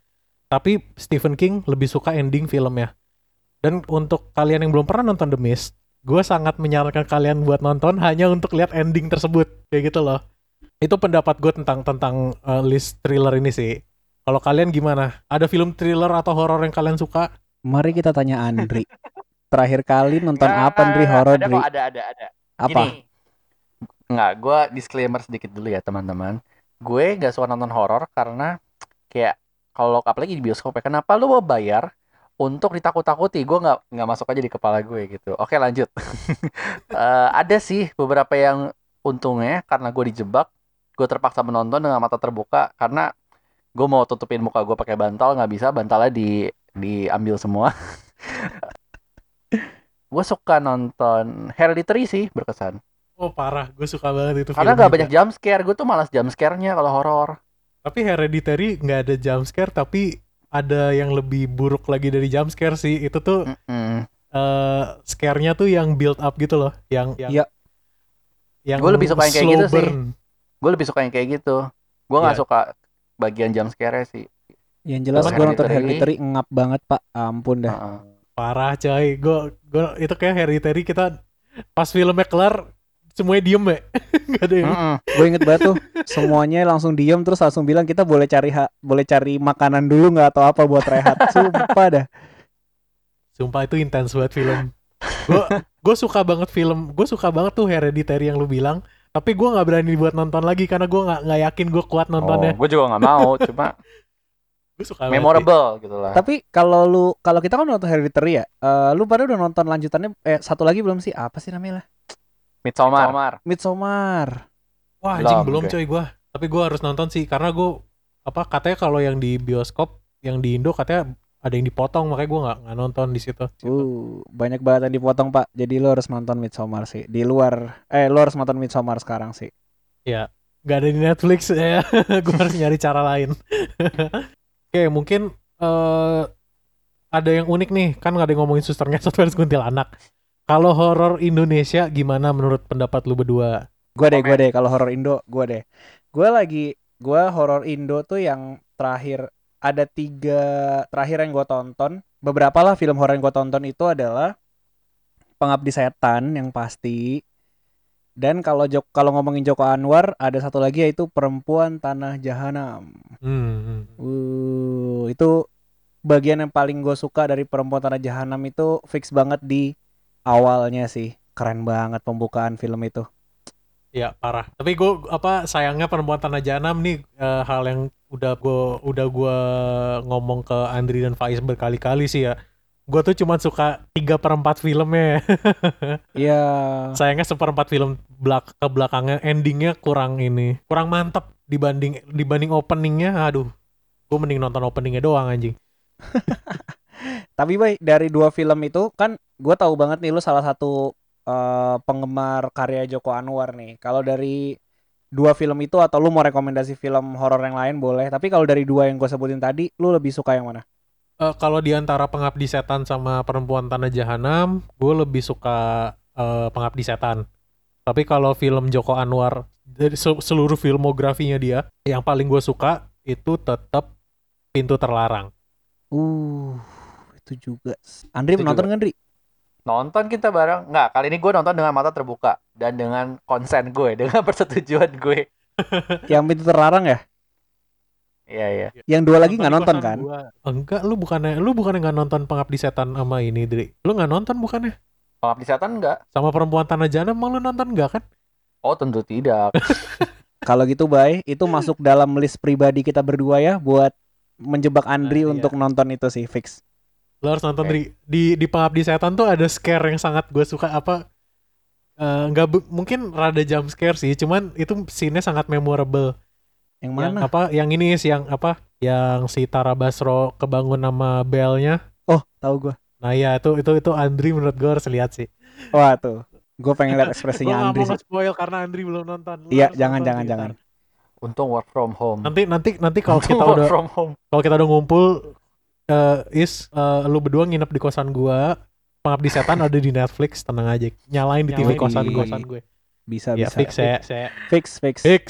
Tapi Stephen King lebih suka ending filmnya. Dan untuk kalian yang belum pernah nonton The Mist, gue sangat menyarankan kalian buat nonton hanya untuk lihat ending tersebut kayak gitu loh. Itu pendapat gue tentang tentang uh, list thriller ini sih. Kalau kalian gimana? Ada film thriller atau horor yang kalian suka? Mari kita tanya Andri. Terakhir kali nonton Nggak, apa Andri horor ada kok, ada, ada, ada. Apa? Gini, nggak, gue disclaimer sedikit dulu ya teman-teman. Gue gak suka nonton horor karena kayak kalau apalagi di bioskop ya, kenapa lu mau bayar untuk ditakut-takuti? Gue nggak nggak masuk aja di kepala gue gitu. Oke lanjut. Eh, ada sih beberapa yang untungnya karena gue dijebak, gue terpaksa menonton dengan mata terbuka karena gue mau tutupin muka gue pakai bantal nggak bisa, bantalnya di diambil semua. gue suka nonton Hereditary sih berkesan. Oh parah, gue suka banget itu Karena film gak juga. banyak jump scare, gue tuh malas jump scare-nya kalau horor. Tapi Hereditary nggak ada jump scare, tapi ada yang lebih buruk lagi dari jump scare sih. Itu tuh Mm-mm. eh scare-nya tuh yang build up gitu loh, yang yang Iya. yang Gua lebih suka yang kayak gitu sih. burn. Gue lebih suka yang kayak gitu. Gue nggak Iya. suka bagian jump scare-nya sih. Yang jelas gue nonton Hereditary. Ngap banget pak. Ampun dah. Heeh. parah coy gue gue itu kayak hereditary kita pas filmnya kelar semuanya diem ya nggak ada yang Mm-mm. gue inget banget tuh semuanya langsung diem terus langsung bilang kita boleh cari ha- boleh cari makanan dulu nggak atau apa buat rehat sumpah dah Sumpah itu intens banget film. Gue gue suka banget film. Gue suka banget tuh Hereditary yang lu bilang. Tapi gue nggak berani buat nonton lagi karena gue nggak nggak yakin gue kuat nontonnya. Oh, gue juga nggak mau, cuma Gue suka banget. memorable gitu lah. tapi kalau lu kalau kita kan nonton Hereditary ya eh, lu pada udah nonton lanjutannya eh satu lagi belum sih apa sih namanya lah Midsommar. Midsommar Wah anjing Belum, belum gue. coy gue. Tapi gue harus nonton sih karena gue apa katanya kalau yang di bioskop yang di Indo katanya ada yang dipotong makanya gue nggak nggak nonton di situ. uh banyak banget yang dipotong pak jadi lu harus nonton Midsommar sih di luar eh lu harus nonton Midsommar sekarang sih Gak ada di Netflix ya. gue harus nyari cara lain. Oke mungkin eh ada yang unik nih kan nggak ada yang ngomongin suster ngesot versus kuntilanak. Kalau horor Indonesia gimana menurut pendapat lu berdua? Gue deh, gue deh. Kalau horor Indo, gue deh. Gue lagi, gue horor Indo tuh yang terakhir ada tiga terakhir yang gue tonton. Beberapa lah film horor yang gue tonton itu adalah Pengabdi Setan yang pasti. Dan kalau Jok kalau ngomongin Joko Anwar, ada satu lagi yaitu Perempuan Tanah Jahanam. Hmm, hmm. Uh, itu bagian yang paling gue suka dari Perempuan Tanah Jahanam itu fix banget di awalnya sih. Keren banget pembukaan film itu. Ya parah. Tapi gue apa sayangnya perempuan tanah jahanam nih eh, hal yang udah gue udah gua ngomong ke Andri dan Faiz berkali-kali sih ya. Gue tuh cuma suka tiga perempat filmnya. Iya. sayangnya seperempat film belak ke belakangnya endingnya kurang ini kurang mantep dibanding dibanding openingnya. Aduh, gue mending nonton openingnya doang anjing. Tapi bay dari dua film itu kan gue tahu banget nih lu salah satu eh, penggemar karya Joko Anwar nih. Kalau dari dua film itu atau lu mau rekomendasi film horor yang lain boleh. Tapi kalau dari dua yang gue sebutin tadi, lu lebih suka yang mana? Eh, kalau di antara Pengabdi Setan sama Perempuan Tanah Jahanam, gue lebih suka eh, Pengabdi Setan. Tapi kalau film Joko Anwar dari se- seluruh filmografinya dia, yang paling gue suka itu tetap Pintu Terlarang. Uh, itu juga. Andri Itu nonton juga. kan, Andri? Nonton kita bareng. Nggak, kali ini gue nonton dengan mata terbuka. Dan dengan konsen gue, dengan persetujuan gue. Yang pintu terlarang ya? Iya, iya. Yang dua lagi nggak nonton kan? gua. Enggak, lu bukannya lu bukannya nggak nonton Pengabdi Setan sama ini, Dri? Lu nggak nonton bukannya? Pengabdi setan nggak? Sama Perempuan Tanah Jahanam emang lu nonton enggak kan? Oh, tentu tidak. Kalau gitu, Bay, itu masuk dalam list pribadi kita berdua ya buat menjebak Andri Nah, iya. untuk nonton itu sih fix. Lu harus nonton. Dri. Di di Pengabdi Setan tuh ada scare yang sangat gue suka apa eh, nggak bu- mungkin rada jump scare sih, cuman itu scene-nya sangat memorable. Yang Yang mana? apa? Yang ini sih yang apa? Yang si Tara Basro kebangun nama Belnya. Oh, tahu gue. Nah ya itu itu itu Andri menurut gue harus lihat sih. Wah tuh, gue pengen lihat ekspresinya Andri sih. spoil karena Andri belum nonton. Iya, jangan nonton jangan jangan. Untung work from home. Nanti nanti nanti kalau kita work udah from home. kalau kita udah ngumpul eh is eh, lu berdua nginep di kosan gua. Pengabdi setan ada di Netflix tenang aja. Nyalain di TV Nyalain kosan di- kosan gue Bisa ya bisa. fix ya. Fix. Fix. fix.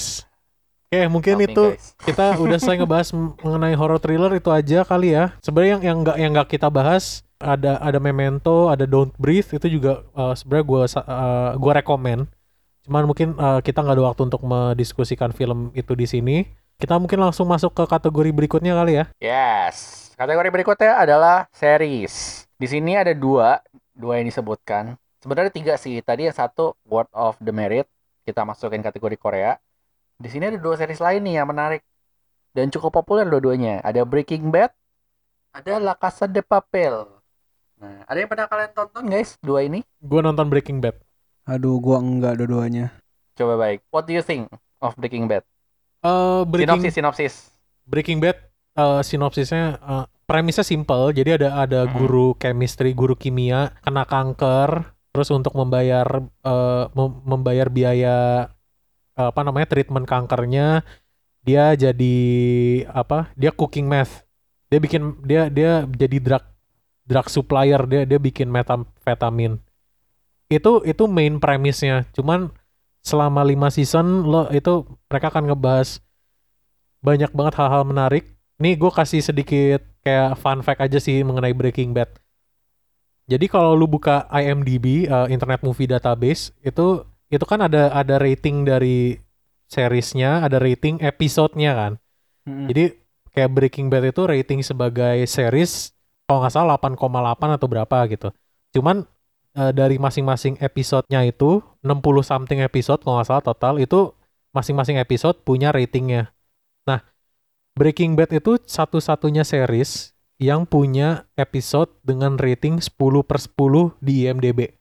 Oke mungkin Maaf nih, itu guys. kita udah selesai ngebahas mengenai horror thriller itu aja kali ya. Sebenarnya yang yang nggak yang nggak kita bahas ada ada Memento ada Don't Breathe itu juga eh, sebenarnya gua sa- eh, gua rekomen. Cuman mungkin eh, kita nggak ada waktu untuk mendiskusikan film itu di sini. Kita mungkin langsung masuk ke kategori berikutnya kali ya. Yes. Kategori berikutnya adalah series. Di sini ada dua, dua yang disebutkan. Sebenarnya tiga sih. Tadi yang satu Word of the Merit, kita masukin kategori Korea. Di sini ada dua series lain nih yang menarik dan cukup populer dua-duanya. Ada Breaking Bad, ada La Casa de Papel. Nah, ada yang pernah kalian tonton guys? Dua ini? gua nonton Breaking Bad Aduh, gua enggak dua-duanya. Coba baik. What do you think of Breaking Bad? Eh, Breaking Sinopsis, sinopsis. Breaking Bad eh, sinopsisnya eh, premisnya simple. Jadi ada ada Hmm. guru chemistry, guru kimia kena kanker, terus untuk membayar mem- membayar biaya eh, apa namanya treatment kankernya dia jadi apa? Dia cooking meth. Dia bikin dia dia jadi drug drug supplier, dia dia bikin metamfetamin. Itu itu main premisnya. Cuman selama lima season lo itu mereka akan ngebahas banyak banget hal-hal menarik. Nih gue kasih sedikit kayak fun fact aja sih mengenai Breaking Bad. Jadi kalau lu buka IMDb, uh, Internet Movie Database, itu itu kan ada ada rating dari seriesnya, ada rating episodenya kan. Mm-mm. Jadi kayak Breaking Bad itu rating sebagai series kalau nggak salah 8,8 atau berapa gitu. Cuman eh, dari masing-masing episodenya itu 60 something episode kalau nggak salah total itu masing-masing episode punya ratingnya. Breaking Bad itu satu-satunya series yang punya episode dengan rating 10 per 10 di IMDb.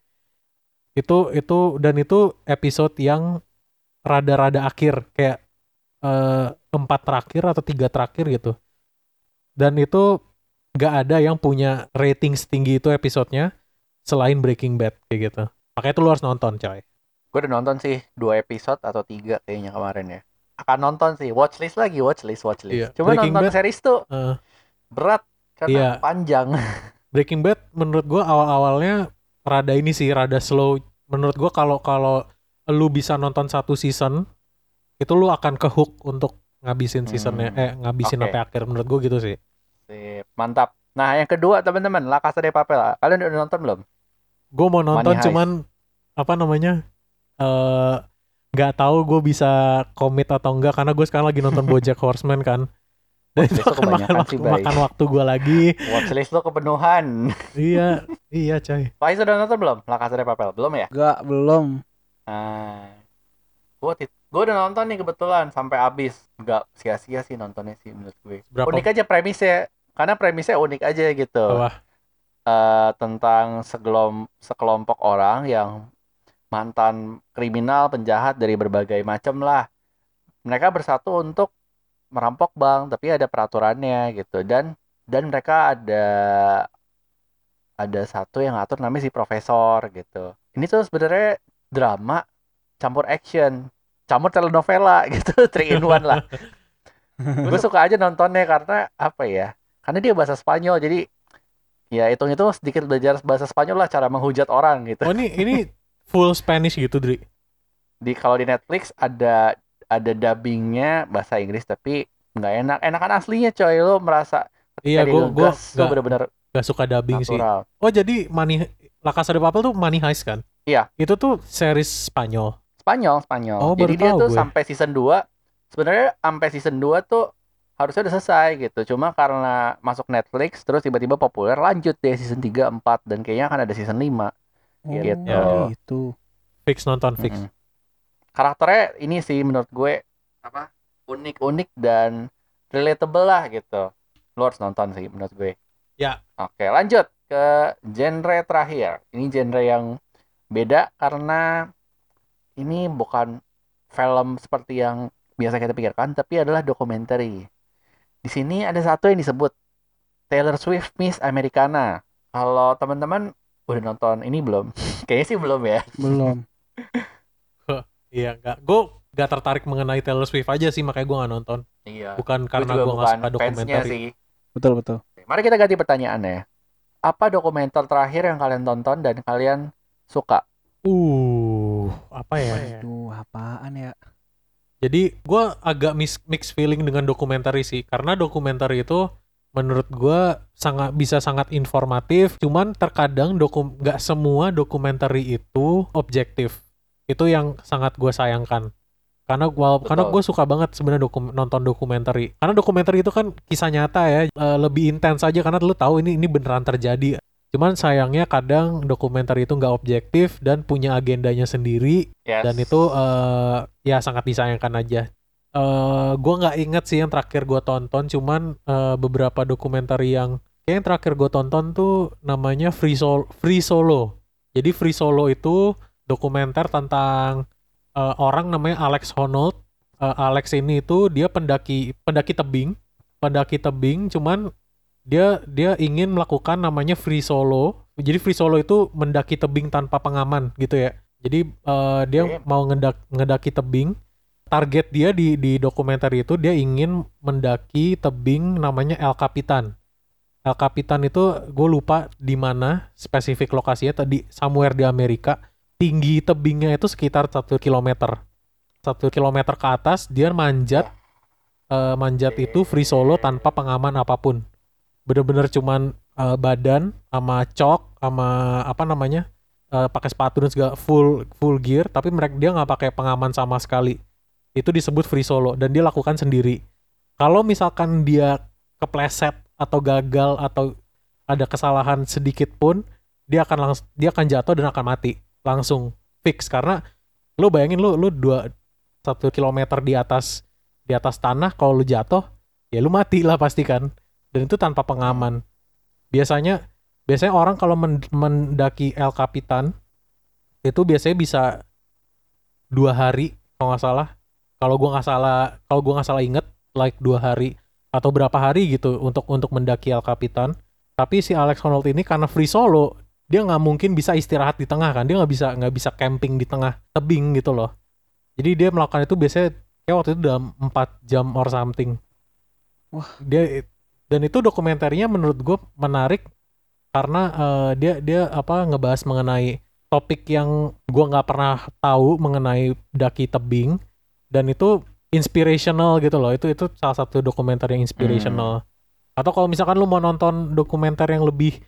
Itu itu dan itu episode yang rada-rada akhir kayak eh, empat terakhir atau tiga terakhir gitu. Dan itu nggak ada yang punya rating setinggi itu episodenya selain Breaking Bad kayak gitu. Makanya itu lu harus nonton coy. Gue udah nonton sih dua episode atau tiga kayaknya kemarin ya. Akan nonton sih, watchlist lagi, watchlist, watchlist. Iya, Cuma Breaking nonton Bad- series tuh Eh, berat karena Iya. panjang. Breaking Bad menurut gua awal-awalnya rada ini sih rada slow. Menurut gua kalau kalau lu bisa nonton satu season itu lu akan ke hook untuk ngabisin seasonnya Hmm, eh ngabisin oke. sampai akhir menurut gua gitu sih. Sip, mantap. Nah, yang kedua teman-teman, La Casa de Papel. Kalian udah nonton belum? Gue mau nonton Money Heist. cuman apa namanya eh nggak tahu gue bisa komit atau enggak karena gue sekarang lagi nonton BoJack Horseman kan. Dan itu akan makan kebanyakan waktu, sih, makan waktu gue lagi. Watchlist lo kepenuhan. iya, iya coy. Faiz udah nonton belum? La Casa de Papel? Belum ya? Gak, belum. Nah, gue gue udah nonton nih kebetulan sampai habis. Nggak sia-sia sih nontonnya sih menurut gue. Berapa? Unik aja premisnya, karena premisnya unik aja gitu. Wah, Eh, tentang segelom sekelompok orang yang mantan kriminal penjahat dari berbagai macam lah. Mereka bersatu untuk merampok bank, tapi ada peraturannya gitu. Dan dan mereka ada ada satu yang ngatur namanya si profesor gitu. Ini tuh sebenarnya drama campur action, campur telenovela gitu, three in one lah. Gue suka aja nontonnya karena apa ya? Karena dia bahasa Spanyol, jadi ya hitung-hitung sedikit belajar bahasa Spanyol lah cara menghujat orang gitu. oh ini ini full Spanish gitu, Dri. Di kalau di Netflix ada ada dubbingnya bahasa Inggris tapi nggak enak. Enakan aslinya coy, lo merasa Iya, gue gue lo bener-bener gak suka dubbing sih. natural. Oh jadi Money La Casa de Papel tuh Money Heist kan? Iya. Itu tuh series Spanyol. Spanyol, Spanyol. Oh, Jadi dia tuh gue. sampai season 2 sebenarnya sampai season 2 tuh harusnya udah selesai gitu. Cuma karena masuk Netflix terus tiba-tiba populer lanjut deh season 3, 4 dan kayaknya akan ada season 5. Oh, Gitu. gitu. Fix nonton fix. Mm-mm. Karakternya ini sih menurut gue apa? Unik-unik dan relatable lah gitu. Lo harus nonton sih menurut gue. Ya. Oke, lanjut ke genre terakhir. Ini genre yang beda karena ini bukan film seperti yang biasa kita pikirkan, tapi adalah dokumenter. Di sini ada satu yang disebut Taylor Swift Miss Americana. Kalau teman-teman udah nonton ini belum? Kayaknya sih belum ya. Belum. Iya, enggak. Gue gak tertarik mengenai Taylor Swift aja sih makanya gue gak nonton. Iya. Bukan karena gue gak suka dokumenter. sih. Betul, betul. Mari kita ganti pertanyaannya. Apa dokumenter terakhir yang kalian tonton dan kalian suka? Uh, apa ya? Aduh, apaan ya? Jadi gue agak mix, mix feeling dengan dokumenter sih, karena dokumenter itu menurut gue sangat bisa sangat informatif. Cuman terkadang dokum nggak semua dokumenter itu objektif. Itu yang sangat gue sayangkan. Karena gua karena gue suka banget sebenarnya dokum, nonton dokumenter. Karena dokumenter itu kan kisah nyata ya, eh, lebih intens aja karena lu tahu ini ini beneran terjadi. Cuman sayangnya kadang dokumenter itu nggak objektif dan punya agendanya sendiri Yes. dan itu eh, ya sangat disayangkan aja. Eh gue nggak inget sih yang terakhir gue tonton, cuman eh, beberapa dokumenter yang kayak yang terakhir gue tonton tuh namanya Free Solo. Free Solo. Jadi Free Solo itu dokumenter tentang eh, orang namanya Alex Honnold. Eh, Alex ini itu dia pendaki pendaki tebing, pendaki tebing, cuman dia dia ingin melakukan namanya free solo. Jadi free solo itu mendaki tebing tanpa pengaman gitu ya. Jadi eh, dia mau ngedak ngedaki tebing. Target dia di di dokumenter itu dia ingin mendaki tebing namanya El Capitan. El Capitan itu gue lupa di mana spesifik lokasinya tadi somewhere di Amerika. Tinggi tebingnya itu sekitar satu kilometer. Satu kilometer ke atas dia manjat eh, manjat itu free solo tanpa pengaman apa pun bener-bener cuman eh, badan sama cok sama apa namanya eh, pakai sepatu dan segala full full gear tapi mereka dia nggak pakai pengaman sama sekali itu disebut free solo dan dia lakukan sendiri. Kalau misalkan dia kepleset atau gagal atau ada kesalahan sedikit pun dia akan langsung dia akan jatuh dan akan mati. Langsung fix. Karena lu bayangin lu lu dua satu kilometer di atas di atas tanah kalau lu jatuh ya lu mati lah pasti kan. Dan itu tanpa pengaman. Biasanya biasanya orang kalau men- mendaki El Capitan itu biasanya bisa dua hari kalau nggak salah kalau gua nggak salah kalau gua nggak salah inget like dua hari atau berapa hari gitu untuk untuk mendaki El Capitan tapi si Alex Honnold ini karena free solo dia nggak mungkin bisa istirahat di tengah kan. Dia nggak bisa nggak bisa camping di tengah tebing gitu loh. Jadi dia melakukan itu biasanya kayak waktu itu dalam 4 jam or something. Wah. dia dan itu dokumenternya menurut gue menarik karena eh, dia dia apa ngebahas mengenai topik yang gua nggak pernah tahu mengenai daki tebing dan itu inspirational gitu loh. Itu itu salah satu dokumenter yang inspirational. Atau kalau misalkan lu mau nonton dokumenter yang lebih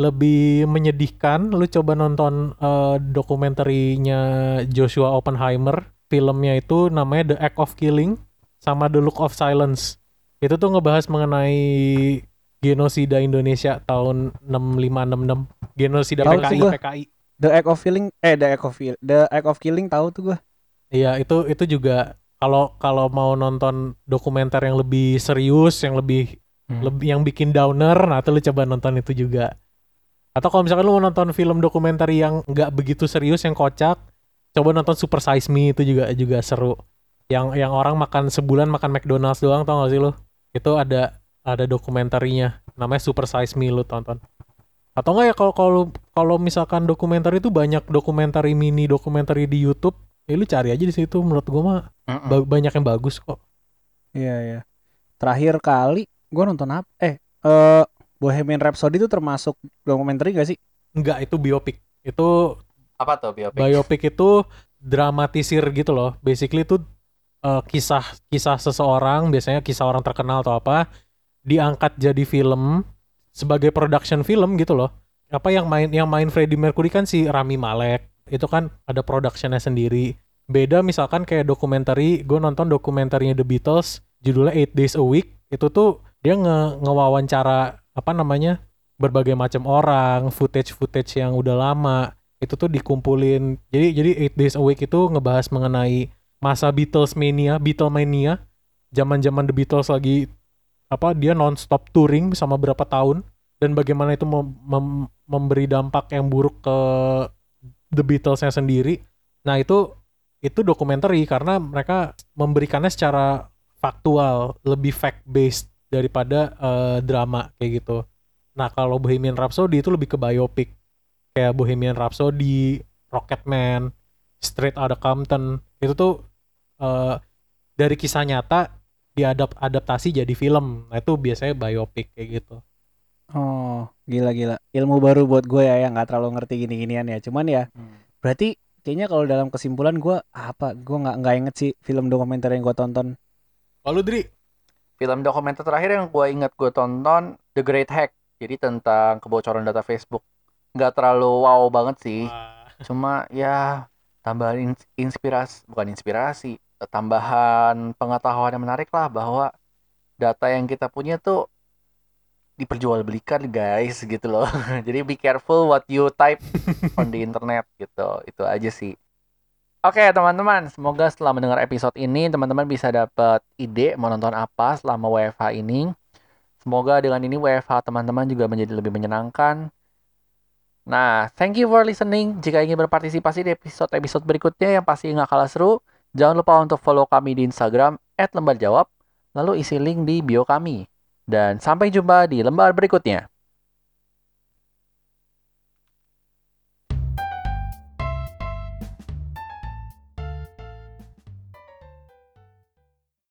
lebih menyedihkan lu coba nonton eh, dokumenterinya Joshua Oppenheimer. Filmnya itu namanya The Act of Killing sama The Look of Silence. Itu tuh ngebahas mengenai genosida Indonesia tahun 6566 genosida Tahu PKI. PKI The Act of Killing eh The Act of The Act of Killing tahu tuh gua. Iya itu itu juga kalau kalau mau nonton dokumenter yang lebih serius yang lebih Hmm. lebih yang bikin downer nah tuh lu coba nonton itu juga. Atau kalau misalkan lu mau nonton film dokumenter yang nggak begitu serius yang kocak coba nonton Super Size Me itu juga juga seru. Yang yang orang makan sebulan makan McDonald's doang tau gak sih lu? Itu ada ada dokumenterinya. Namanya Super Size Me lu tonton. Atau enggak ya kalau kalau kalau misalkan dokumenter itu banyak dokumentari mini dokumentari di YouTube ya lu cari aja di situ menurut gua mah ba- banyak yang bagus kok Iya iya. Terakhir kali gua nonton apa? Eh eh Bohemian Rhapsody itu termasuk dokumenter gak sih? enggak itu biopik itu Apa tuh biopic? biopic itu dramatisir gitu loh. Basically itu uh, kisah kisah seseorang, biasanya kisah orang terkenal atau apa, diangkat jadi film sebagai production film gitu loh. Apa yang main yang main Freddie Mercury kan si Rami Malek. Itu kan ada productionnya sendiri. Beda misalkan kayak dokumentari, gue nonton dokumentarnya The Beatles, judulnya Eight Days a Week. Itu tuh dia nge ngewawancara apa namanya berbagai macam orang, footage-footage yang udah lama itu tuh dikumpulin. Jadi jadi Eight Days a Week itu ngebahas mengenai masa Beatles mania, Beatlemania, zaman-zaman The Beatles lagi apa dia non-stop touring sama berapa tahun dan bagaimana itu mem- mem- memberi dampak yang buruk ke The Beatlesnya sendiri. Nah itu itu dokumentari karena mereka memberikannya secara faktual, lebih fact based daripada eh, drama kayak gitu. Nah kalau Bohemian Rhapsody itu lebih ke biopic kayak Bohemian Rhapsody, Rocketman, Straight Outta Compton itu tuh eh, dari kisah nyata diadap jadi film. Nah itu biasanya biopic kayak gitu. Oh, gila gila. Ilmu baru buat gue ya yang nggak terlalu ngerti gini-ginian ya. Cuman ya Hmm. berarti kayaknya kalau dalam kesimpulan gue apa? Gue nggak nggak inget sih film dokumenter yang gue tonton. Lalu Dri, Film dokumenter terakhir yang gue ingat gue tonton The Great Hack. Jadi tentang kebocoran data Facebook. Nggak terlalu wow banget sih. Wah, Cuma ya tambahan ins- inspirasi, bukan inspirasi, tambahan pengetahuan yang menarik lah bahwa data yang kita punya tuh diperjualbelikan guys gitu loh. Jadi be careful what you type on the internet gitu. Itu aja sih. Oke teman-teman, semoga setelah mendengar episode ini teman-teman bisa dapat ide mau nonton apa selama WFH ini. Semoga dengan ini WFH teman-teman juga menjadi lebih menyenangkan. Nah, thank you for listening. Jika ingin berpartisipasi di episode-episode berikutnya yang pasti nggak kalah seru, jangan lupa untuk follow kami di Instagram @lembarjawab, lalu isi link di bio kami. Dan sampai jumpa di lembar berikutnya.